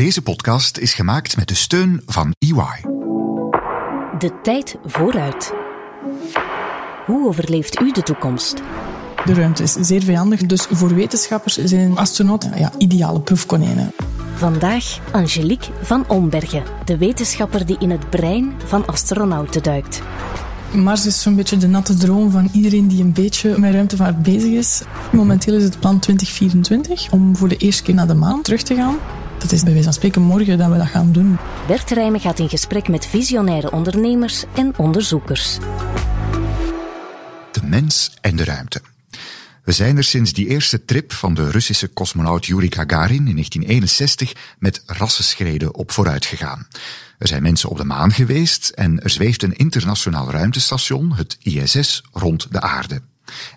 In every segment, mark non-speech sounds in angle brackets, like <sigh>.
Deze podcast is gemaakt met de steun van EY. De tijd vooruit. Hoe overleeft u de toekomst? De ruimte is zeer vijandig, dus voor wetenschappers zijn astronauten ja, ideale proefkonijnen. Vandaag Angelique van Ombergen, de wetenschapper die in het brein van astronauten duikt. Mars is zo'n beetje de natte droom van iedereen die een beetje met ruimtevaart bezig is. Momenteel is het plan 2024 om voor de eerste keer naar de maan terug te gaan. Dat is bij wijze van spreken morgen dat we dat gaan doen. Bert Rijmen gaat in gesprek met visionaire ondernemers en onderzoekers. De mens en de ruimte. We zijn er sinds die eerste trip van de Russische cosmonaut Yuri Gagarin in 1961 met rassenschreden op vooruit gegaan. Er zijn mensen op de maan geweest en er zweeft een internationaal ruimtestation, het ISS, rond de aarde.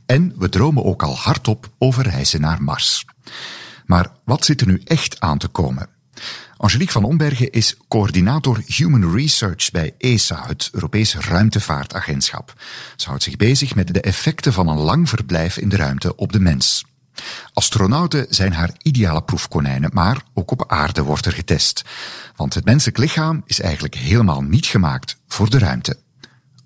En we dromen ook al hardop over reizen naar Mars. Maar wat zit er nu echt aan te komen? Angelique van Ombergen is coördinator Human Research bij ESA, het Europese ruimtevaartagentschap. Ze houdt zich bezig met de effecten van een lang verblijf in de ruimte op de mens. Astronauten zijn haar ideale proefkonijnen, maar ook op aarde wordt er getest. Want het menselijk lichaam is eigenlijk helemaal niet gemaakt voor de ruimte.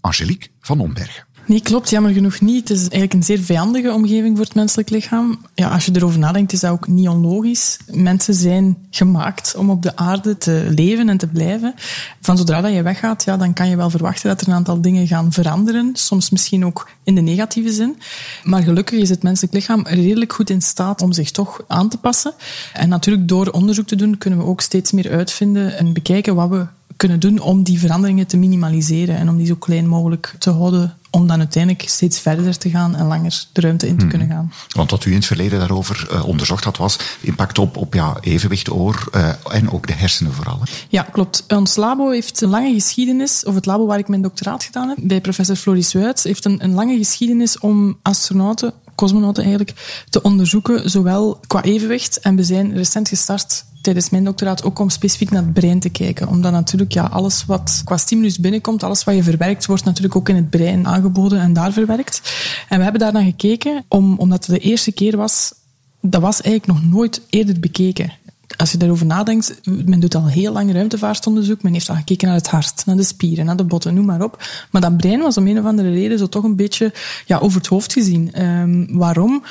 Angelique van Ombergen. Nee, klopt. Jammer genoeg niet. Het is eigenlijk een zeer vijandige omgeving voor het menselijk lichaam. Ja, als je erover nadenkt, is dat ook niet onlogisch. Mensen zijn gemaakt om op de aarde te leven en te blijven. Van zodra dat je weggaat, ja, dan kan je wel verwachten dat er een aantal dingen gaan veranderen. Soms misschien ook in de negatieve zin. Maar gelukkig is het menselijk lichaam redelijk goed in staat om zich toch aan te passen. En natuurlijk door onderzoek te doen, kunnen we ook steeds meer uitvinden en bekijken wat we kunnen doen om die veranderingen te minimaliseren en om die zo klein mogelijk te houden om dan uiteindelijk steeds verder te gaan en langer de ruimte in te kunnen gaan. Want wat u in het verleden daarover uh, onderzocht had, was impact op, op ja, evenwicht, oor uh, en ook de hersenen vooral. Hè? Ja, klopt. Ons labo heeft een lange geschiedenis, of het labo waar ik mijn doctoraat gedaan heb, bij professor Floris Wuits, heeft een, een lange geschiedenis om astronauten cosmonauten eigenlijk, te onderzoeken, zowel qua evenwicht. En we zijn recent gestart tijdens mijn doctoraat ook om specifiek naar het brein te kijken. Omdat natuurlijk ja, alles wat qua stimulus binnenkomt, alles wat je verwerkt, wordt natuurlijk ook in het brein aangeboden en daar verwerkt. En we hebben daar naar gekeken, om, omdat het de eerste keer was, dat was eigenlijk nog nooit eerder bekeken als je daarover nadenkt, men doet al heel lang ruimtevaartonderzoek. Men heeft al gekeken naar het hart, naar de spieren, naar de botten, noem maar op. Maar dat brein was om een of andere reden zo toch een beetje ja, over het hoofd gezien. Um, waarom?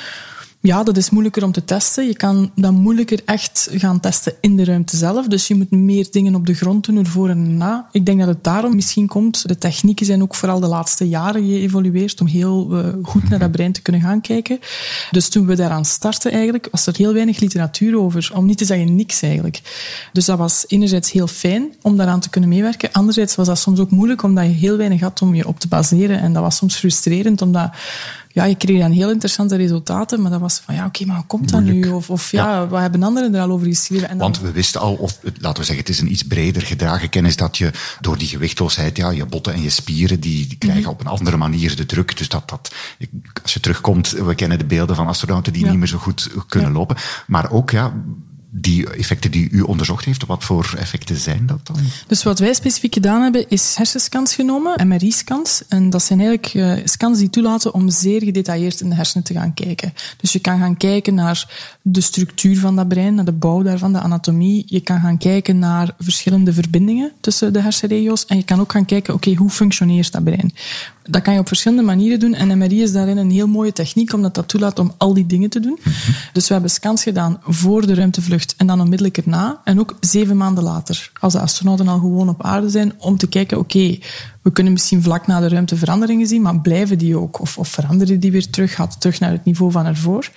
Ja, dat is moeilijker om te testen. Je kan dat moeilijker echt gaan testen in de ruimte zelf. Dus je moet meer dingen op de grond doen, ervoor en na. Ik denk dat het daarom misschien komt. De technieken zijn ook vooral de laatste jaren geëvolueerd om heel uh, goed naar dat brein te kunnen gaan kijken. Dus toen we daaraan startten eigenlijk, was er heel weinig literatuur over. Om niet te zeggen niks eigenlijk. Dus dat was enerzijds heel fijn om daaraan te kunnen meewerken. Anderzijds was dat soms ook moeilijk omdat je heel weinig had om je op te baseren. En dat was soms frustrerend omdat ja, je kreeg dan heel interessante resultaten, maar dat was van, ja, oké, okay, maar hoe komt dat nu? Of, of ja, ja, wat hebben anderen er al over geschreven? En Want we wisten al, of laten we zeggen, het is een iets breder gedragen kennis dat je door die gewichtloosheid, ja, je botten en je spieren, die, die krijgen mm -hmm. op een andere manier de druk. Dus dat, dat, als je terugkomt, we kennen de beelden van astronauten die ja. niet meer zo goed kunnen lopen. Maar ook, ja, die effecten die u onderzocht heeft, wat voor effecten zijn dat dan? Dus wat wij specifiek gedaan hebben, is hersenscans genomen, MRI-scans. En dat zijn eigenlijk uh, scans die toelaten om zeer gedetailleerd in de hersenen te gaan kijken. Dus je kan gaan kijken naar de structuur van dat brein, naar de bouw daarvan, de anatomie. Je kan gaan kijken naar verschillende verbindingen tussen de hersenregio's. En je kan ook gaan kijken, oké, hoe functioneert dat brein? Dat kan je op verschillende manieren doen. En MRI is daarin een heel mooie techniek, omdat dat toelaat om al die dingen te doen. Dus we hebben scans gedaan voor de ruimtevlucht en dan onmiddellijk erna. En ook zeven maanden later, als de astronauten al gewoon op aarde zijn, om te kijken, oké, okay, we kunnen misschien vlak na de ruimte veranderingen zien, maar blijven die ook? Of, of veranderen die weer terug? Gaat terug naar het niveau van ervoor?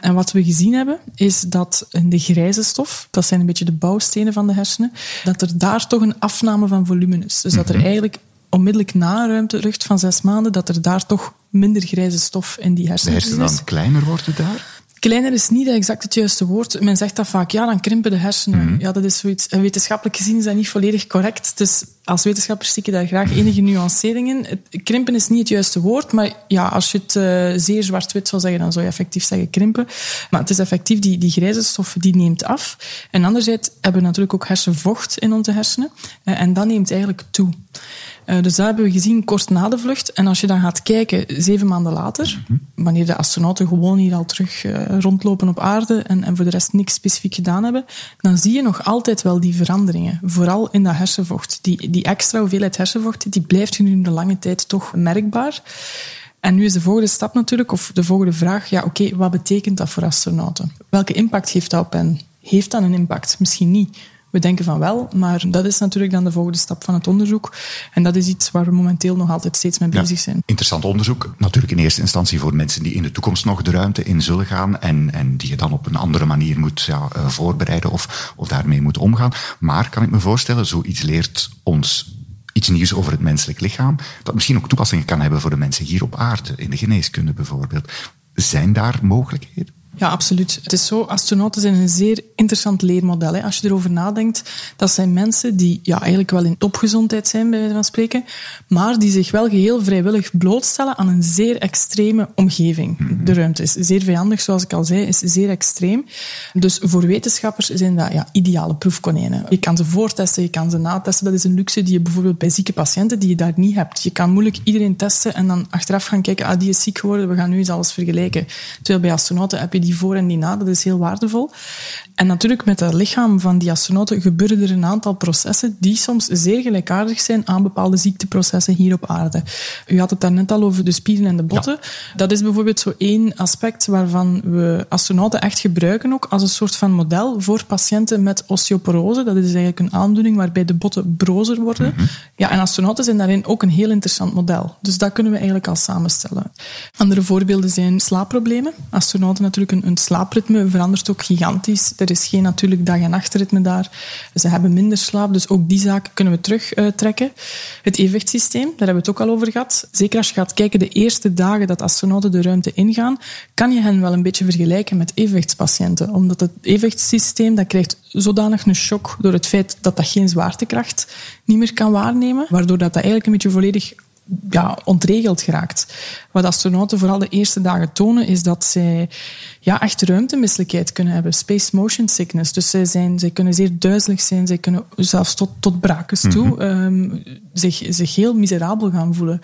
En wat we gezien hebben, is dat in de grijze stof, dat zijn een beetje de bouwstenen van de hersenen, dat er daar toch een afname van volume is. Dus dat er eigenlijk onmiddellijk na een ruimtelucht van zes maanden, dat er daar toch minder grijze stof in die hersenen is. De hersenen dan kleiner worden daar? Kleiner is niet exact het juiste woord. Men zegt dat vaak, ja, dan krimpen de hersenen. Mm -hmm. Ja, dat is zoiets. Wetenschappelijk gezien is dat niet volledig correct. Dus als wetenschapper stik je daar graag enige nuancering in. Het, krimpen is niet het juiste woord, maar ja, als je het uh, zeer zwart-wit zou zeggen, dan zou je effectief zeggen krimpen. Maar het is effectief, die, die grijze stof die neemt af. En anderzijds hebben we natuurlijk ook hersenvocht in onze hersenen. Uh, en dat neemt eigenlijk toe. Uh, dus dat hebben we gezien kort na de vlucht. En als je dan gaat kijken, zeven maanden later, wanneer de astronauten gewoon hier al terug uh, rondlopen op aarde en, en voor de rest niks specifiek gedaan hebben, dan zie je nog altijd wel die veranderingen. Vooral in dat hersenvocht. Die, die extra hoeveelheid hersenvocht, die blijft gedurende lange tijd toch merkbaar. En nu is de volgende stap natuurlijk, of de volgende vraag, ja oké, wat betekent dat voor astronauten? Welke impact heeft dat op hen? Heeft dat een impact? Misschien niet. We denken van wel, maar dat is natuurlijk dan de volgende stap van het onderzoek. En dat is iets waar we momenteel nog altijd steeds mee bezig zijn. interessant onderzoek. Natuurlijk in eerste instantie voor mensen die in de toekomst nog de ruimte in zullen gaan en, en die je dan op een andere manier moet ja, uh, voorbereiden of, of daarmee moet omgaan. Maar kan ik me voorstellen, zoiets leert ons iets nieuws over het menselijk lichaam, dat misschien ook toepassingen kan hebben voor de mensen hier op aarde, in de geneeskunde bijvoorbeeld. Zijn daar mogelijkheden? Ja, absoluut. Het is zo, astronauten zijn een zeer interessant leermodel. Hè. Als je erover nadenkt, dat zijn mensen die ja, eigenlijk wel in topgezondheid zijn, bij wijze van spreken, maar die zich wel geheel vrijwillig blootstellen aan een zeer extreme omgeving. Mhm. De ruimte is zeer vijandig, zoals ik al zei, is zeer extreem. Dus voor wetenschappers zijn dat ja, ideale proefkonijnen. Je kan ze voortesten, je kan ze natesten. Dat is een luxe die je bijvoorbeeld bij zieke patiënten, die je daar niet hebt. Je kan moeilijk iedereen testen en dan achteraf gaan kijken, ah, die is ziek geworden, we gaan nu eens alles vergelijken. Terwijl bij astronauten heb je die voor en die na, dat is heel waardevol. En natuurlijk met het lichaam van die astronauten gebeuren er een aantal processen die soms zeer gelijkaardig zijn aan bepaalde ziekteprocessen hier op aarde. U had het daarnet al over de spieren en de botten. Ja. Dat is bijvoorbeeld zo één aspect waarvan we astronauten echt gebruiken ook als een soort van model voor patiënten met osteoporose. Dat is eigenlijk een aandoening waarbij de botten brozer worden. Mm -hmm. Ja, en astronauten zijn daarin ook een heel interessant model. Dus dat kunnen we eigenlijk al samenstellen. Andere voorbeelden zijn slaapproblemen. Astronauten natuurlijk een slaapritme verandert ook gigantisch. Er is geen natuurlijk dag- en nachtritme daar. Ze hebben minder slaap, dus ook die zaken kunnen we terugtrekken. Uh, het evenwichtssysteem, daar hebben we het ook al over gehad. Zeker als je gaat kijken de eerste dagen dat astronauten de ruimte ingaan, kan je hen wel een beetje vergelijken met evenwichtspatiënten. Omdat het evenwichtssysteem, dat krijgt zodanig een shock door het feit dat dat geen zwaartekracht niet meer kan waarnemen, waardoor dat, dat eigenlijk een beetje volledig ja, ontregeld geraakt. Wat astronauten vooral de eerste dagen tonen, is dat zij ja, echt ruimtemisselijkheid kunnen hebben. Space motion sickness. Dus zij, zijn, zij kunnen zeer duizelig zijn. Zij kunnen zelfs tot, tot brakens toe mm -hmm. um, zich, zich heel miserabel gaan voelen.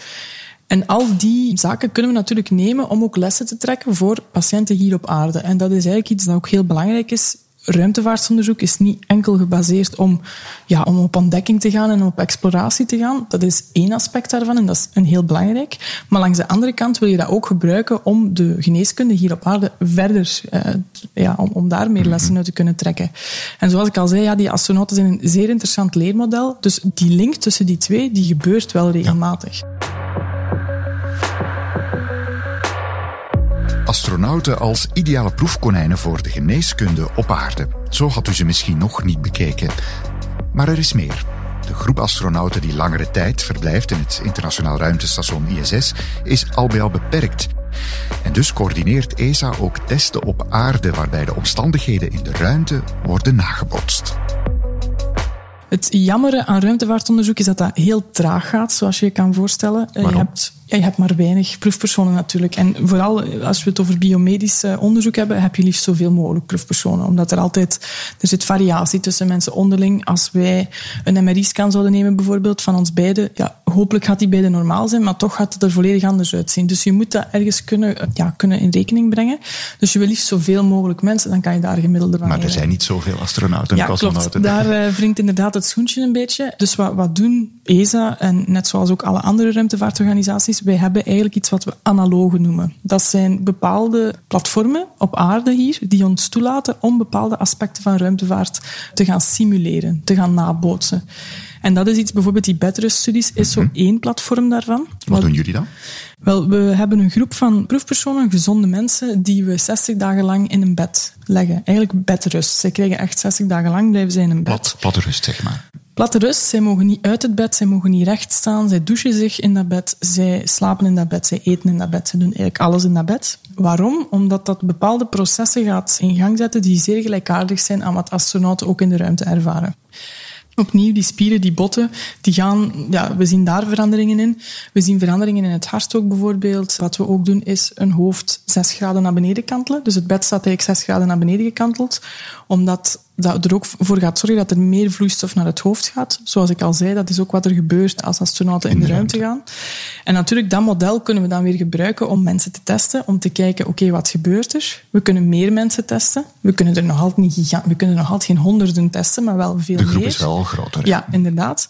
En al die zaken kunnen we natuurlijk nemen om ook lessen te trekken voor patiënten hier op aarde. En dat is eigenlijk iets dat ook heel belangrijk is ruimtevaartsonderzoek is niet enkel gebaseerd om, ja, om op ontdekking te gaan en op exploratie te gaan. Dat is één aspect daarvan en dat is een heel belangrijk. Maar langs de andere kant wil je dat ook gebruiken om de geneeskunde hier op aarde verder, uh, ja, om, om daar meer lessen uit te kunnen trekken. En zoals ik al zei, ja, die astronauten zijn een zeer interessant leermodel. Dus die link tussen die twee, die gebeurt wel regelmatig. Ja. Astronauten als ideale proefkonijnen voor de geneeskunde op aarde. Zo had u ze misschien nog niet bekeken. Maar er is meer. De groep astronauten die langere tijd verblijft in het internationaal ruimtestation ISS is al bij al beperkt. En dus coördineert ESA ook testen op aarde waarbij de omstandigheden in de ruimte worden nagebotst. Het jammere aan ruimtevaartonderzoek is dat dat heel traag gaat, zoals je je kan voorstellen. Waarom? Je hebt, ja, je hebt maar weinig proefpersonen natuurlijk. En vooral als we het over biomedisch onderzoek hebben, heb je liefst zoveel mogelijk proefpersonen. Omdat er altijd, er zit variatie tussen mensen onderling. Als wij een MRI-scan zouden nemen bijvoorbeeld van ons beiden, ja, hopelijk gaat die beide normaal zijn, maar toch gaat het er volledig anders uitzien. Dus je moet dat ergens kunnen, ja, kunnen in rekening brengen. Dus je wil liefst zoveel mogelijk mensen, dan kan je daar gemiddelde van Maar er zijn niet zoveel astronauten en ja, cosmonauten. Klopt. Daar wringt inderdaad het schoentje een beetje. Dus wat, wat doen ESA en net zoals ook alle andere ruimtevaartorganisaties, wij hebben eigenlijk iets wat we analogen noemen. Dat zijn bepaalde platformen op aarde hier die ons toelaten om bepaalde aspecten van ruimtevaart te gaan simuleren, te gaan nabootsen. En dat is iets, bijvoorbeeld die bedruststudies is zo één platform daarvan. Wat doen jullie dan? Wel, we hebben een groep van proefpersonen, gezonde mensen, die we 60 dagen lang in een bed leggen. Eigenlijk bedrust. Zij krijgen echt 60 dagen lang, blijven zij in een bed. Plat, platte rust, zeg maar. Platte rust, zij mogen niet uit het bed, zij mogen niet recht staan, zij douchen zich in dat bed, zij slapen in dat bed, zij eten in dat bed, zij doen eigenlijk alles in dat bed. Waarom? Omdat dat bepaalde processen gaat in gang zetten die zeer gelijkaardig zijn aan wat astronauten ook in de ruimte ervaren. Opnieuw, die spieren, die botten, die gaan, ja, we zien daar veranderingen in. We zien veranderingen in het hart ook bijvoorbeeld. Wat we ook doen is een hoofd zes graden naar beneden kantelen. Dus het bed staat eigenlijk zes graden naar beneden gekanteld. Omdat dat er ook voor gaat zorgen dat er meer vloeistof naar het hoofd gaat. Zoals ik al zei, dat is ook wat er gebeurt als astronauten in de ruimte gaan. En natuurlijk, dat model kunnen we dan weer gebruiken om mensen te testen, om te kijken, oké, wat gebeurt er? We kunnen meer mensen testen. We kunnen er nog altijd niet we kunnen nog altijd geen honderden testen, maar wel veel meer. De groep is wel groter. Ja, inderdaad.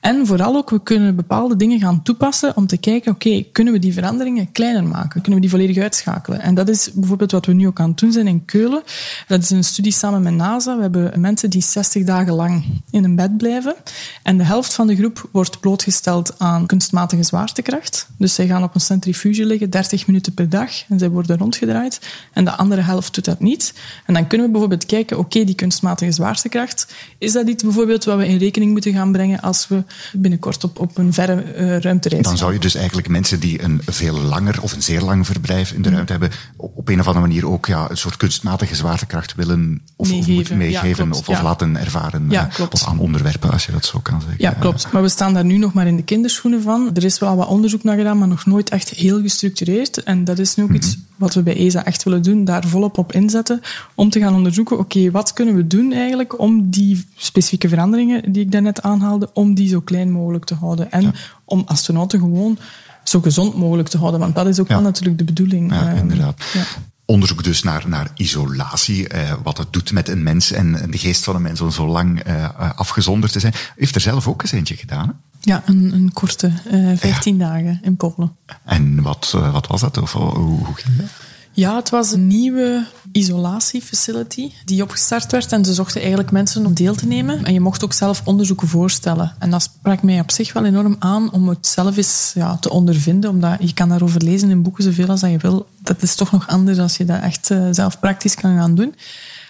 En vooral ook, we kunnen bepaalde dingen gaan toepassen om te kijken, oké, kunnen we die veranderingen kleiner maken? Kunnen we die volledig uitschakelen? En dat is bijvoorbeeld wat we nu ook aan het doen zijn in Keulen. Dat is een studie samen met NASA. We hebben mensen die 60 dagen lang in een bed blijven. En de helft van de groep wordt blootgesteld aan kunstmatige zwaartekracht. Dus zij gaan op een centrifuge liggen, 30 minuten per dag, en zij worden rondgedraaid. En de andere helft doet dat niet. En dan kunnen we bijvoorbeeld kijken, oké, die kunstmatige zwaartekracht, is dat iets bijvoorbeeld wat we in rekening moeten gaan brengen als we binnenkort op, op een verre uh, ruimtereis Dan zou je dus eigenlijk mensen die een veel langer of een zeer lang verblijf in de ruimte hebben, op een of andere manier ook ja, een soort kunstmatige zwaartekracht willen of meegeven, meegeven of, of laten ervaren. Ja, eh, of aan onderwerpen, als je dat zo kan zeggen. Ja, klopt. Maar we staan daar nu nog maar in de kinderschoenen van. Er is wel wat onderzoek naar gedaan, maar nog nooit echt heel gestructureerd. En dat is nu ook mhm. iets wat we bij ESA echt willen doen, daar volop op inzetten, om te gaan onderzoeken, oké, wat kunnen we doen eigenlijk om die specifieke veranderingen die ik daarnet aanhaalde, om die zo klein mogelijk te houden. En om astronauten gewoon zo gezond mogelijk te houden, want dat is ook wel natuurlijk de bedoeling. Ja, ehm, inderdaad. Ja onderzoek dus naar, naar isolatie, eh, wat het doet met een mens en, de geest van een mens om zo lang eh, afgezonderd te zijn. Heeft er zelf ook eens eentje gedaan, hè? Ja, een, een korte, uh, 15 dagen in Polen. En wat, uh, wat was dat? Of hoe, hoe ging dat? Ja, het was een nieuwe isolatiefacility die opgestart werd en ze zochten eigenlijk mensen om deel te nemen. En je mocht ook zelf onderzoeken voorstellen. En dat sprak mij op zich wel enorm aan om het zelf eens ja, te ondervinden, omdat je kan daarover lezen in boeken zoveel als je wil. Dat is toch nog anders als je dat echt uh, zelf praktisch kan gaan doen.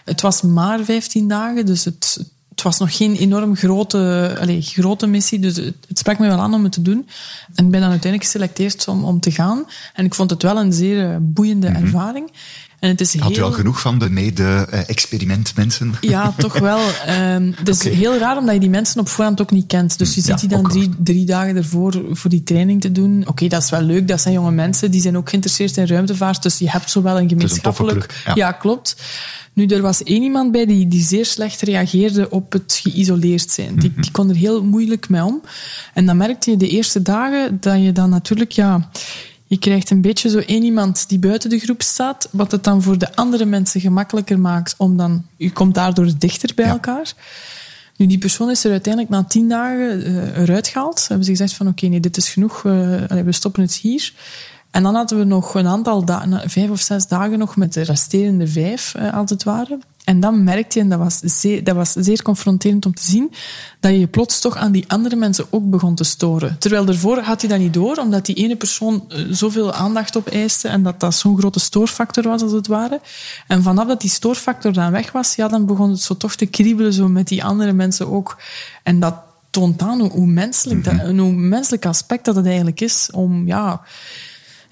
Het was maar 15 dagen, dus het, het was nog geen enorm grote, allez, grote missie, dus het, het, sprak me wel aan om het te doen. En ik ben dan uiteindelijk geselecteerd om, om te gaan. En ik vond het wel een zeer eh, boeiende mhm. ervaring. En het is Had heel... u al genoeg van de mede-experimentmensen? Ja, <laughs> toch wel. Um, het is heel raar omdat je die mensen op voorhand ook niet kent. Dus je ziet die dan drie, drie dagen ervoor voor die training te doen. Oké, dat is wel leuk. Dat zijn jonge mensen. Die zijn ook geïnteresseerd in ruimtevaart. Dus je hebt zo wel een gemeenschappelijk... Een ja. klopt. Nu, er was één iemand bij die, die zeer slecht reageerde op het geïsoleerd zijn. Die, die kon er heel moeilijk mee om. En dan merkte je de eerste dagen dat je dan natuurlijk, ja, je krijgt een beetje zo één iemand die buiten de groep staat, wat het dan voor de andere mensen gemakkelijker maakt om dan, je komt daardoor dichter bij elkaar. Nu, die persoon is er uiteindelijk na tien dagen uh, eruit gehaald. Ze hebben ze gezegd van oké, nee, dit is genoeg, uh, we stoppen het hier. En dan hadden we nog een aantal dagen, vijf of zes dagen nog met de resterende vijf, uh, als het ware. En dan merkte je, en dat was, zeer, dat was zeer confronterend om te zien, dat je je plots toch aan die andere mensen ook begon te storen. Terwijl daarvoor had hij dat niet door, omdat die ene persoon eh, zoveel aandacht opeiste en dat dat zo'n grote stoorfactor was, als het ware. En vanaf dat die stoorfactor dan weg was, ja, dan begon het zo toch te kriebelen zo met die andere mensen ook. En dat toont aan hoe, menselijk, dat, mhm. hoe menselijk aspect dat het eigenlijk is om, ja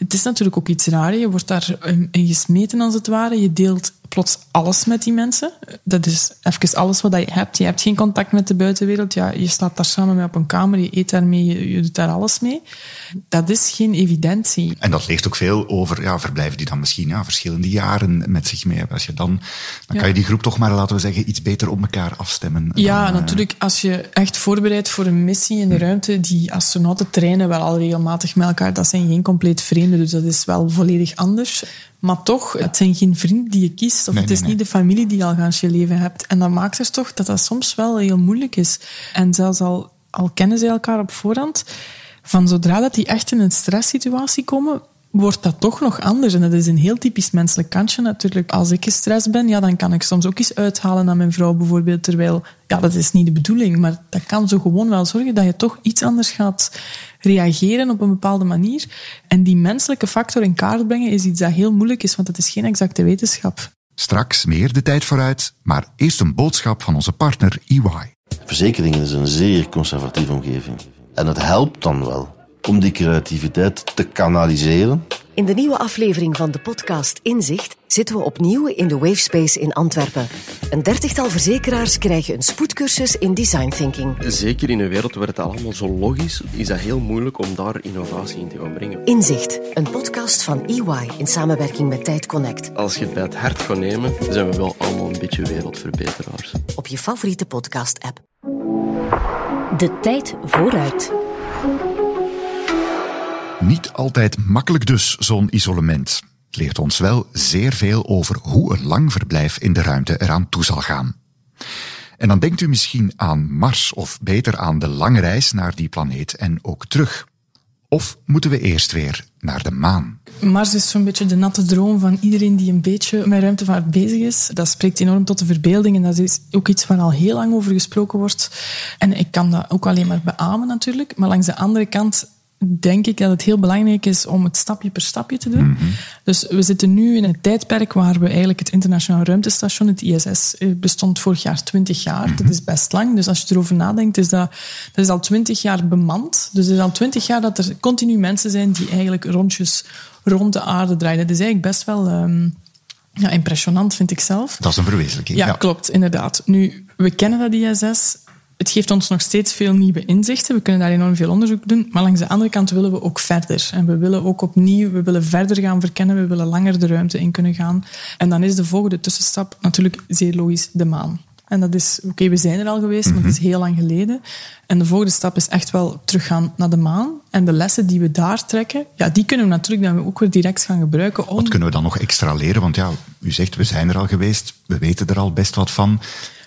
het is natuurlijk ook iets raar. Je wordt daarin gesmeten, als het ware. Je deelt plots alles met die mensen. Dat is even alles wat je hebt. Je hebt geen contact met de buitenwereld. Ja, je staat daar samen mee op een kamer, je eet daarmee, je, je doet daar alles mee. Dat is geen evidentie. En dat leert ook veel over ja, verblijven die dan misschien ja, verschillende jaren met zich mee hebben. Als je dan, dan kan je die groep toch maar, laten we zeggen, iets beter op elkaar afstemmen. Ja, dan, natuurlijk. Als je echt voorbereidt voor een missie in de hm. ruimte, die astronauten trainen wel al regelmatig met elkaar. Dat zijn geen compleet vreemden, dus dat is wel volledig anders. Maar toch, het zijn geen vrienden die je kiest, of het is niet de familie die je al gaan je leven hebt. En dat maakt dus toch dat dat soms wel heel moeilijk is. En zelfs al, al kennen ze elkaar op voorhand, van zodra dat die echt in een stresssituatie komen, wordt dat toch nog anders. En dat is een heel typisch menselijk kantje natuurlijk. Als ik gestrest ben, ja, dan kan ik soms ook eens uithalen naar mijn vrouw bijvoorbeeld. Terwijl, ja, dat is niet de bedoeling. Maar dat kan zo gewoon wel zorgen dat je toch iets anders gaat reageren op een bepaalde manier. En die menselijke factor in kaart brengen is iets dat heel moeilijk is, want het is geen exacte wetenschap. Straks meer de tijd vooruit, maar eerst een boodschap van onze partner EY. Verzekeringen is een zeer conservatieve omgeving. En het helpt dan wel om die creativiteit te kanaliseren. In de nieuwe aflevering van de podcast Inzicht zitten we opnieuw in de Wavespace in Antwerpen. Een dertigtal verzekeraars krijgen een spoedcursus in design thinking. Zeker in een wereld waar het allemaal zo logisch is, is dat heel moeilijk om daar innovatie in te gaan brengen. Inzicht, een podcast van EY in samenwerking met Tijd Connect. Als je het bij het hart gaat nemen, zijn we wel allemaal een beetje wereldverbeteraars. Op je favoriete podcast-app. De tijd vooruit. Niet altijd makkelijk dus, zo'n isolement. Het leert ons wel zeer veel over hoe een lang verblijf in de ruimte eraan toe zal gaan. En dan denkt u misschien aan Mars, of beter aan de lange reis naar die planeet en ook terug. Of moeten we eerst weer naar de maan? Mars is zo'n beetje de natte droom van iedereen die een beetje met ruimtevaart bezig is. Dat spreekt enorm tot de verbeelding en dat is ook iets waar al heel lang over gesproken wordt. En ik kan dat ook alleen maar beamen natuurlijk. Maar langs de andere kant denk ik dat het heel belangrijk is om het stapje per stapje te doen. Mhm. Dus we zitten nu in een tijdperk waar we eigenlijk het internationaal ruimtestation, het ISS, eh, bestond vorig jaar 20 jaar. Mhm. Dat is best lang. Dus als je erover nadenkt, is dat, dat is al 20 jaar bemand. Dus het is al 20 jaar dat er continu mensen zijn die eigenlijk rondjes rond de aarde draaien. Dat is eigenlijk best wel... ehm, ja, impressionant vind ik zelf. Dat is een verwezenlijking. Ja, klopt, inderdaad. Nu, we kennen dat ISS. Het geeft ons nog steeds veel nieuwe inzichten. We kunnen daar enorm veel onderzoek doen. Maar langs de andere kant willen we ook verder. En we willen ook opnieuw, we willen verder gaan verkennen. We willen langer de ruimte in kunnen gaan. En dan is de volgende tussenstap natuurlijk zeer logisch de maan. En dat is, oké, we zijn er al geweest, maar het is heel lang geleden. En de volgende stap is echt wel teruggaan naar de maan. En de lessen die we daar trekken, ja, die kunnen we natuurlijk dan ook weer direct gaan gebruiken om... Wat kunnen we dan nog extra leren? Want ja, u zegt, we zijn er al geweest, we weten er al best wat van.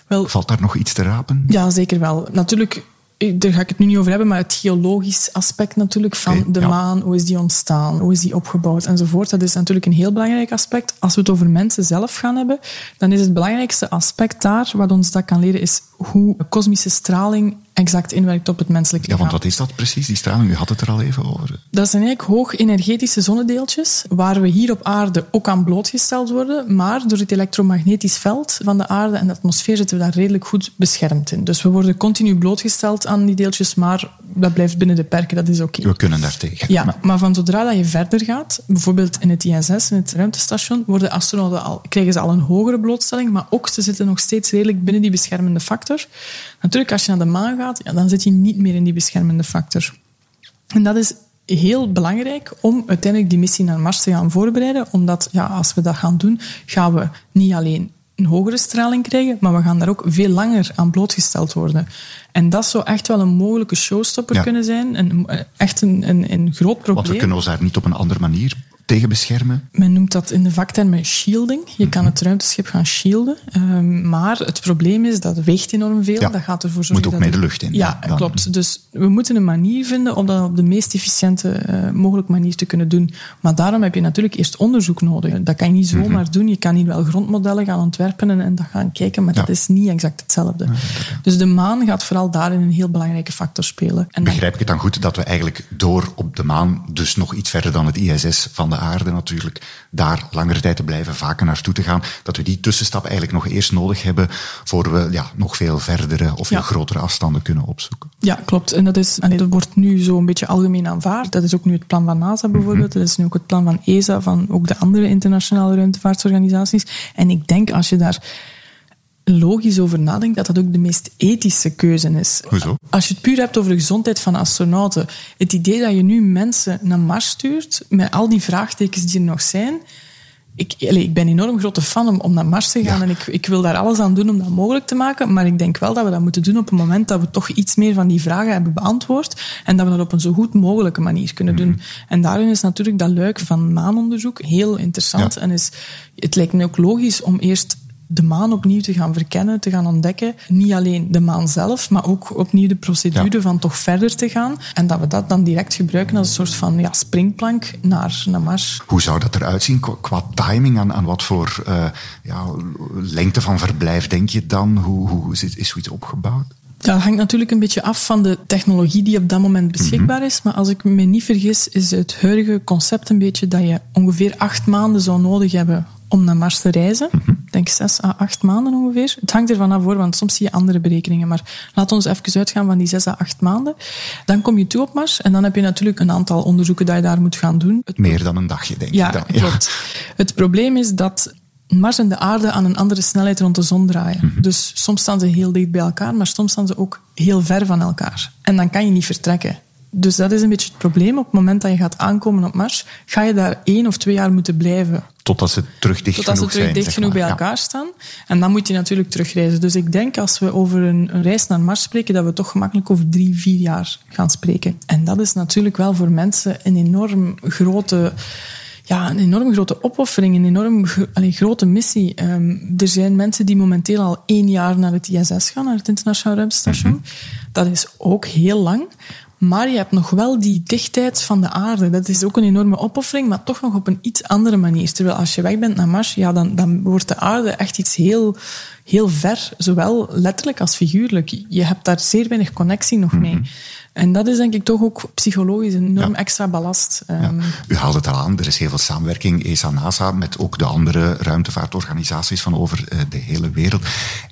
Wel- Valt daar nog iets te rapen? Ja, zeker wel. Natuurlijk, eh, daar ga ik het nu niet over hebben, maar het geologisch aspect natuurlijk van de ja. maan, hoe is die ontstaan, hoe is die opgebouwd enzovoort. Dat is natuurlijk een heel belangrijk aspect. Als we het over mensen zelf gaan hebben, dan is het belangrijkste aspect daar, wat ons dat kan leren, is hoe kosmische straling exact inwerkt op het menselijk Ja, lichaam. want wat is dat precies, die straling? U had het er al even over. Dat zijn eigenlijk hoog energetische zonnedeeltjes, waar we hier op aarde ook aan blootgesteld worden, maar door het elektromagnetisch veld van de aarde en de atmosfeer zitten we daar redelijk goed beschermd in. Dus we worden continu blootgesteld aan die deeltjes, maar dat blijft binnen de perken, dat is oké. We kunnen daar tegen. Ja, maar van zodra dat je verder gaat, bijvoorbeeld in het ISS, in het ruimtestation, worden astronauten al, krijgen ze al een hogere blootstelling, maar ook ze zitten nog steeds redelijk binnen die beschermende factor. Natuurlijk, als je naar de maan gaat, ja, dan zit je niet meer in die beschermende factor. En dat is heel belangrijk om uiteindelijk die missie naar Mars te gaan voorbereiden, omdat ja, als we dat gaan doen, gaan we niet alleen een hogere straling krijgen, maar we gaan daar ook veel langer aan blootgesteld worden. En dat zou echt wel een mogelijke showstopper Ja. kunnen zijn, een, echt een, een, een groot probleem. Want we kunnen ons daar niet op een andere manier tegen beschermen. Men noemt dat in de vaktermen shielding. Je kan het ruimteschip gaan shielden. Ehm, maar het probleem is dat weegt enorm veel. Ja. Dat gaat ervoor zorgen Moet ook dat mee de lucht in, Ja, klopt. Dus we moeten een manier vinden om dat op de meest efficiënte eh, mogelijke manier te kunnen doen. Maar daarom heb je natuurlijk eerst onderzoek nodig. Dat kan je niet zomaar Mhm. doen. Je kan hier wel grondmodellen gaan ontwerpen en, en dat gaan kijken, maar dat is niet exact hetzelfde. Dus de maan gaat vooral daarin een heel belangrijke factor spelen. En Begrijp ik het dan goed dat we eigenlijk door op de maan, dus nog iets verder dan het ISS van de aarde natuurlijk, daar langere tijd te blijven, vaker naartoe te gaan, dat we die tussenstap eigenlijk nog eerst nodig hebben voor we ja, nog veel verdere of veel Ja. grotere afstanden kunnen opzoeken. Ja, klopt. En dat, is, allee, dat wordt nu zo een beetje algemeen aanvaard. Dat is ook nu het plan van NASA bijvoorbeeld. Dat is nu ook het plan van ESA, van ook de andere internationale ruimtevaartorganisaties. En ik denk als je daar logisch over nadenkt, dat dat ook de meest ethische keuze is. Hoezo? Als je het puur hebt over de gezondheid van astronauten, het idee dat je nu mensen naar Mars stuurt, met al die vraagtekens die er nog zijn, ik, ik ben een enorm grote fan om, om naar Mars te gaan Ja. en ik, ik wil daar alles aan doen om dat mogelijk te maken. Maar ik denk wel dat we dat moeten doen op het moment dat we toch iets meer van die vragen hebben beantwoord en dat we dat op een zo goed mogelijke manier kunnen doen. En daarin is natuurlijk dat luik van maanonderzoek heel interessant. Ja. En is, het lijkt me ook logisch om eerst de maan opnieuw te gaan verkennen, te gaan ontdekken. Niet alleen de maan zelf, maar ook opnieuw de procedure Ja. van toch verder te gaan. En dat we dat dan direct gebruiken als een soort van ja, springplank naar, naar Mars. Hoe zou dat eruit zien qua, timing? Aan, aan wat voor eh, ja, lengte van verblijf denk je dan? Hoe, hoe is, is zoiets opgebouwd? Ja, dat hangt natuurlijk een beetje af van de technologie die op dat moment beschikbaar is. Maar als ik me niet vergis, is het huidige concept een beetje dat je ongeveer acht maanden zou nodig hebben om naar Mars te reizen. Denk zes à acht maanden ongeveer. Het hangt ervan af voor, want soms zie je andere berekeningen. Maar laten we even uitgaan van die zes à acht maanden. Dan kom je toe op Mars en dan heb je natuurlijk een aantal onderzoeken dat je daar moet gaan doen. Meer dan een dagje, denk ja, ik dan. Klopt. Het probleem is dat Mars en de aarde aan een andere snelheid rond de zon draaien. Mhm. Dus soms staan ze heel dicht bij elkaar, maar soms staan ze ook heel ver van elkaar. En dan kan je niet vertrekken. Dus dat is een beetje het probleem. Op het moment dat je gaat aankomen op Mars, ga je daar één of twee jaar moeten blijven. Totdat ze terug dicht Totdat ze genoeg terug zijn. dicht genoeg maar. bij Ja. elkaar staan. En dan moet je natuurlijk terugreizen. Dus ik denk als we over een, een reis naar Mars spreken, dat we toch gemakkelijk over drie, vier jaar gaan spreken. En dat is natuurlijk wel voor mensen een enorm grote ja, een enorm grote opoffering, een enorm allee, grote missie. Ehm, er zijn mensen die momenteel al één jaar naar het ISS gaan, naar het Internationaal Ruimtestation. Dat is ook heel lang. Maar je hebt nog wel die dichtheid van de aarde. Dat is ook een enorme opoffering, maar toch nog op een iets andere manier. Terwijl als je weg bent naar Mars, ja, dan, dan wordt de aarde echt iets heel, heel ver. Zowel letterlijk als figuurlijk. Je hebt daar zeer weinig connectie nog mee. En dat is denk ik toch ook psychologisch een enorm Ja. extra ballast. Ja. Ehm, U haalde het al aan, er is heel veel samenwerking, ESA-NASA, met ook de andere ruimtevaartorganisaties van over eh, de hele wereld.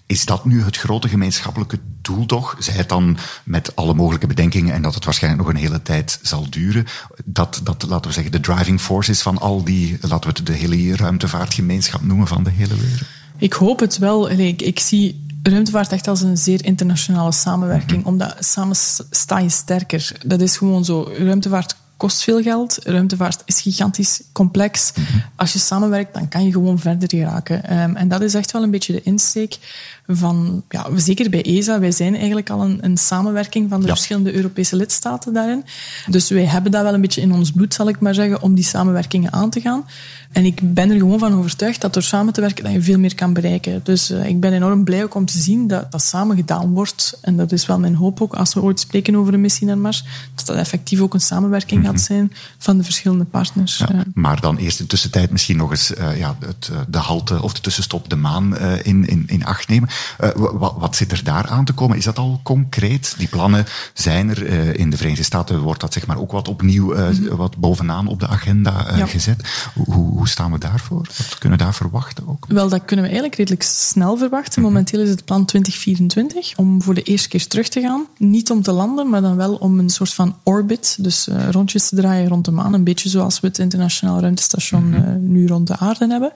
Is dat nu het grote gemeenschappelijke doel toch? Zij het dan met alle mogelijke bedenkingen en dat het waarschijnlijk nog een hele tijd zal duren, dat, dat laten we zeggen, de driving force is van al die, laten we het de hele ruimtevaartgemeenschap noemen van de hele wereld? Ik hoop het wel. Ik, ik zie ruimtevaart echt als een zeer internationale samenwerking. Mhm. Omdat samen sta je sterker. Dat is gewoon zo. Ruimtevaart kost veel geld. Ruimtevaart is gigantisch complex. Mhm. Als je samenwerkt, dan kan je gewoon verder geraken. Ehm, en dat is echt wel een beetje de insteek van... Ja, zeker bij ESA, wij zijn eigenlijk al een, een samenwerking van de Ja. verschillende Europese lidstaten daarin. Dus wij hebben dat wel een beetje in ons bloed, zal ik maar zeggen, om die samenwerkingen aan te gaan. En ik ben er gewoon van overtuigd dat door samen te werken dat je veel meer kan bereiken. Dus eh, ik ben enorm blij ook om te zien dat dat samen gedaan wordt. En dat is wel mijn hoop ook, als we ooit spreken over een missie naar Mars, dat dat effectief ook een samenwerking gaat zijn van de verschillende partners. Mhm. Ja, maar dan eerst in tussentijd misschien nog eens eh, ja, het, eh, de halte of de tussenstop de maan in, in, in acht nemen. Eh, wa- wa- wat zit er daar aan te komen? Is dat al concreet? Die plannen zijn er. eh, in de Verenigde Staten wordt dat zeg maar ook wat opnieuw eh, wat bovenaan op de agenda Ja. gezet. Hoe, hoe, staan we daarvoor? Wat kunnen we daar verwachten ook? Wel, dat kunnen we eigenlijk redelijk snel verwachten. Mhm. Momenteel is het plan 2024 om voor de eerste keer terug te gaan. Niet om te landen, maar dan wel om een soort van orbit, dus rondjes te draaien rond de maan. Een beetje zoals we het internationaal ruimtestation Mhm. nu rond de aarde hebben.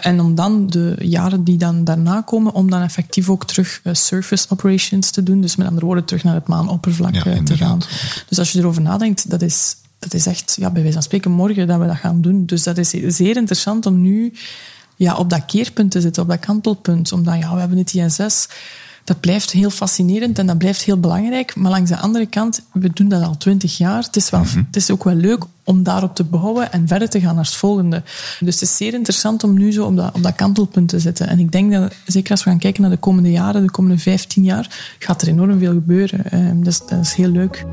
En om dan de jaren die dan daarna komen, om dan effectief ook terug eh, surface operations te doen. Dus met andere woorden, terug naar het maanoppervlak Ja, eh, te inderdaad. gaan. Dus als je erover nadenkt, dat is, dat is echt, ja, bij wijze van spreken, morgen dat we dat gaan doen. Dus dat is zeer interessant om nu ja, op dat keerpunt te zitten, op dat kantelpunt. Omdat ja, we hebben het ISS. Dat blijft heel fascinerend en dat blijft heel belangrijk. Maar langs de andere kant, we doen dat al twintig jaar. Het is, wel, het is ook wel leuk om daarop te bouwen en verder te gaan naar het volgende. Dus het is zeer interessant om nu zo op dat, op dat kantelpunt te zitten. En ik denk dat, zeker als we gaan kijken naar de komende jaren, de komende vijftien jaar, gaat er enorm veel gebeuren. Dus dat is heel leuk.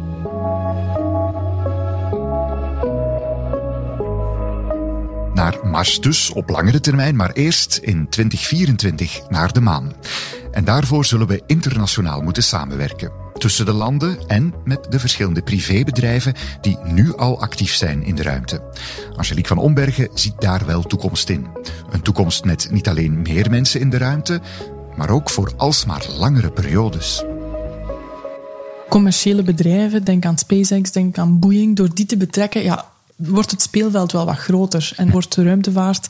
Naar Mars dus, op langere termijn, maar eerst in 2024 naar de maan. En daarvoor zullen we internationaal moeten samenwerken. Tussen de landen en met de verschillende privébedrijven die nu al actief zijn in de ruimte. Angelique van Ombergen ziet daar wel toekomst in. Een toekomst met niet alleen meer mensen in de ruimte, maar ook voor alsmaar langere periodes. commerciële bedrijven, denk aan SpaceX, denk aan Boeing, door die te betrekken, ja, wordt het speelveld wel wat groter en wordt de ruimtevaart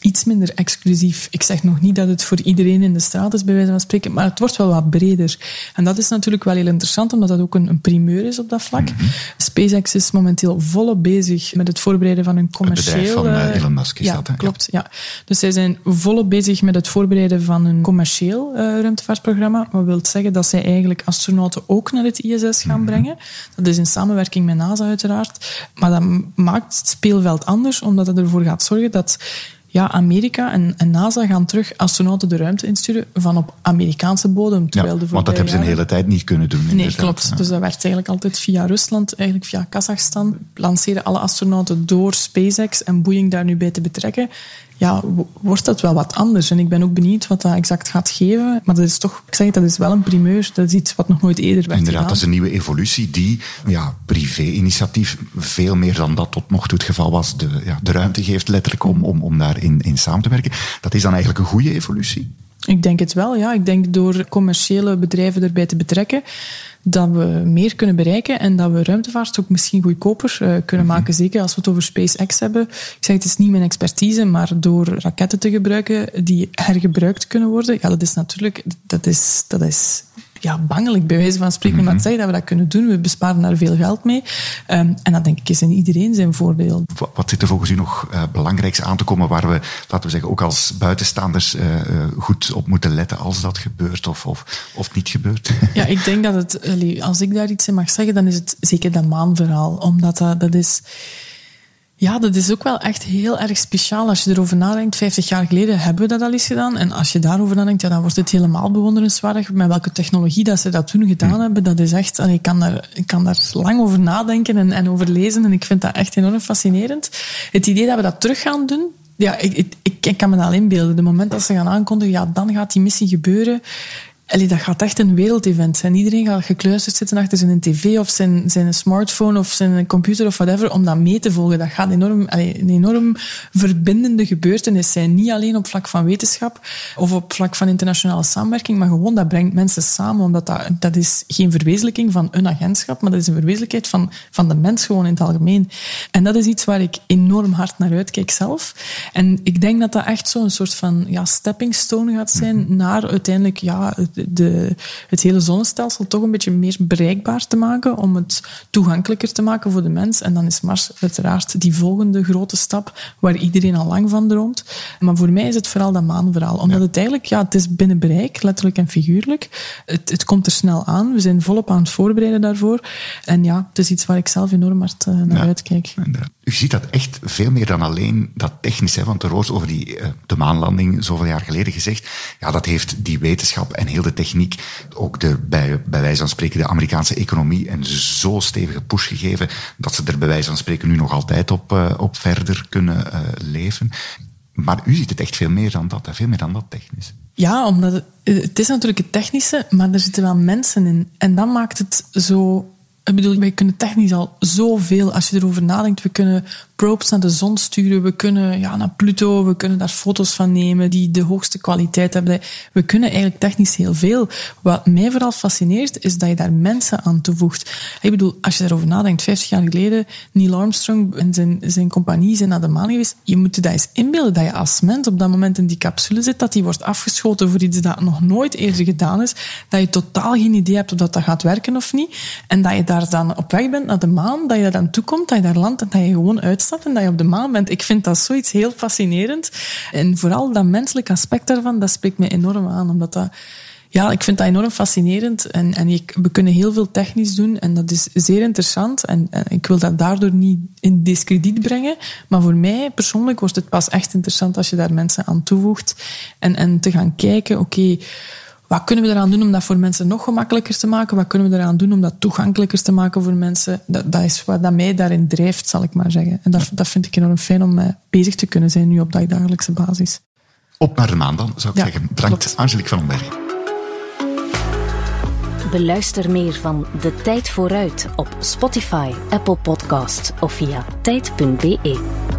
iets minder exclusief. Ik zeg nog niet dat het voor iedereen in de straat is, bij wijze van spreken, maar het wordt wel wat breder. En dat is natuurlijk wel heel interessant, omdat dat ook een, een primeur is op dat vlak. SpaceX is momenteel volop bezig met het voorbereiden van een commercieel... bedrijf van, eh, eh, Elon Musk is ja, dat, hè? klopt. Ja. Dus zij zijn volop bezig met het voorbereiden van een commercieel eh, ruimtevaartprogramma. Wat wil zeggen dat zij eigenlijk astronauten ook naar het ISS gaan brengen. Dat is in samenwerking met NASA uiteraard. Maar dat maakt het speelveld anders, omdat het ervoor gaat zorgen dat ja, Amerika en, en NASA gaan terug astronauten de ruimte insturen van op Amerikaanse bodem. Ja, Terwijl de want dat hebben ze een hele tijd niet kunnen doen. Nee, klopt. Ja. Dus dat werd eigenlijk altijd via Rusland, eigenlijk via Kazachstan. Lanceren alle astronauten door SpaceX en Boeing daar nu bij te betrekken. Ja, wordt dat wel wat anders. En ik ben ook benieuwd wat dat exact gaat geven. Maar dat is toch, ik zeg het, dat is wel een primeur. Dat is iets wat nog nooit eerder werd Inderdaad, gedaan. dat is een nieuwe evolutie die ja, privé-initiatief veel meer dan dat tot nog toe het geval was, de, ja, de ruimte geeft letterlijk om, om, om daarin in samen te werken. Dat is dan eigenlijk een goede evolutie? Ik denk het wel, ja. Ik denk door commerciële bedrijven erbij te betrekken, dat we meer kunnen bereiken en dat we ruimtevaart ook misschien goedkoper uh, kunnen Mhm. maken. Zeker als we het over SpaceX hebben. Ik zeg, het is niet mijn expertise, maar door raketten te gebruiken die hergebruikt kunnen worden, ja, dat is natuurlijk, dat is, dat is ja, bangelijk bij wijze van spreken. Maar het zeggen dat we dat kunnen doen. We besparen daar veel geld mee. Um, en dat denk ik is in iedereen zijn voordeel. Wat, wat zit er volgens u nog uh, belangrijks aan te komen waar we, laten we zeggen, ook als buitenstaanders uh, uh, goed op moeten letten als dat gebeurt of, of, of niet gebeurt? <laughs> Ja, ik denk dat het, als ik daar iets in mag zeggen, dan is het zeker dat maanverhaal. Omdat dat, dat is... Ja, dat is ook wel echt heel erg speciaal. Als je erover nadenkt, 50 jaar geleden hebben we dat al eens gedaan. En als je daarover nadenkt, ja, dan wordt het helemaal bewonderenswaardig. Met welke technologie dat ze dat toen gedaan hebben, dat is echt... Allee, ik, kan daar, ik kan daar lang over nadenken en, en over lezen. En ik vind dat echt enorm fascinerend. Het idee dat we dat terug gaan doen, ja, ik, ik, ik, ik kan me dat al inbeelden. De moment dat ze gaan aankondigen, ja, dan gaat die missie gebeuren. Allee, dat gaat echt een wereldevent zijn. Iedereen gaat gekluisterd zitten achter zijn tv of zijn, zijn smartphone of zijn computer of whatever om dat mee te volgen. Dat gaat enorm, allee, een enorm verbindende gebeurtenis zijn. Niet alleen op vlak van wetenschap of op vlak van internationale samenwerking, maar gewoon dat brengt mensen samen. Omdat dat, dat is geen verwezenlijking van een agentschap, maar dat is een verwezenlijkheid van, van de mens gewoon in het algemeen. En dat is iets waar ik enorm hard naar uitkijk zelf. En ik denk dat dat echt zo'n soort van ja, stepping stone gaat zijn naar uiteindelijk ja, de, het hele zonnestelsel toch een beetje meer bereikbaar te maken, om het toegankelijker te maken voor de mens. En dan is Mars uiteraard die volgende grote stap, waar iedereen al lang van droomt. Maar voor mij is het vooral dat maanverhaal. Omdat ja. het eigenlijk, ja, het is binnen bereik, letterlijk en figuurlijk. Het, het komt er snel aan. We zijn volop aan het voorbereiden daarvoor. En ja, het is iets waar ik zelf enorm hard uh, naar ja. uitkijk. U ziet dat echt veel meer dan alleen dat technische. Want er wordt over die, uh, de maanlanding zoveel jaar geleden gezegd. Ja, dat heeft die wetenschap en heel de techniek, ook de, bij, bij wijze van spreken de Amerikaanse economie, een zo stevige push gegeven dat ze er bij wijze van spreken nu nog altijd op, uh, op verder kunnen uh, leven. Maar u ziet het echt veel meer dan dat, veel meer dan dat technisch. Ja, omdat het, het is natuurlijk het technische, maar er zitten wel mensen in. En dat maakt het zo ik bedoel, wij kunnen technisch al zoveel. Als je erover nadenkt, we kunnen probes naar de zon sturen. We kunnen ja, naar Pluto. We kunnen daar foto's van nemen die de hoogste kwaliteit hebben. We kunnen eigenlijk technisch heel veel. Wat mij vooral fascineert, is dat je daar mensen aan toevoegt. Ik bedoel, als je daarover nadenkt, 50 jaar geleden, Neil Armstrong en zijn, zijn compagnie zijn naar de maan geweest. Je moet je dat eens inbeelden, dat je als mens op dat moment in die capsule zit, dat die wordt afgeschoten voor iets dat nog nooit eerder gedaan is. Dat je totaal geen idee hebt of dat, dat gaat werken of niet. En dat je daar dan op weg bent naar de maan, dat je daar aan toekomt, dat je daar landt en dat je gewoon uitstapt en dat je op de maan bent. Ik vind dat zoiets heel fascinerend. En vooral dat menselijke aspect daarvan, dat spreekt mij enorm aan, omdat dat... Ja, ik vind dat enorm fascinerend en, en we kunnen heel veel technisch doen en dat is zeer interessant en, ik wil dat daardoor niet in discrediet brengen, maar voor mij persoonlijk wordt het pas echt interessant als je daar mensen aan toevoegt en, en te gaan kijken, oké, wat kunnen we eraan doen om dat voor mensen nog gemakkelijker te maken? Wat kunnen we eraan doen om dat toegankelijker te maken voor mensen? Dat, dat is wat dat mij daarin drijft, zal ik maar zeggen. En dat, dat vind ik enorm fijn om mee bezig te kunnen zijn nu op dagelijkse basis. Op naar de maan dan, zou ik ja, zeggen. Bedankt, klopt. Angelique van Omberg. Beluister meer van De Tijd Vooruit op Spotify, Apple Podcast of via tijd.be.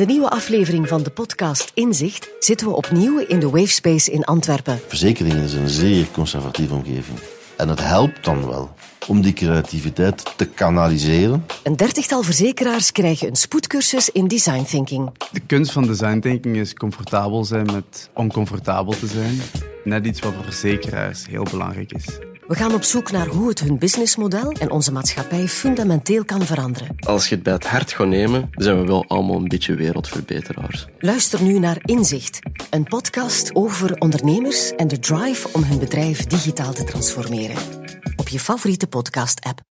de nieuwe aflevering van de podcast Inzicht zitten we opnieuw in de Wavespace in Antwerpen. Verzekeringen is een zeer conservatieve omgeving. En het helpt dan wel om die creativiteit te kanaliseren. Een dertigtal verzekeraars krijgen een spoedcursus in design thinking. De kunst van design thinking is comfortabel zijn met oncomfortabel te zijn. Net iets wat voor verzekeraars heel belangrijk is. We gaan op zoek naar hoe het hun businessmodel en onze maatschappij fundamenteel kan veranderen. Als je het bij het hart gaat nemen, zijn we wel allemaal een beetje wereldverbeteraars. Luister nu naar Inzicht, een podcast over ondernemers en de drive om hun bedrijf digitaal te transformeren. Op je favoriete podcast-app.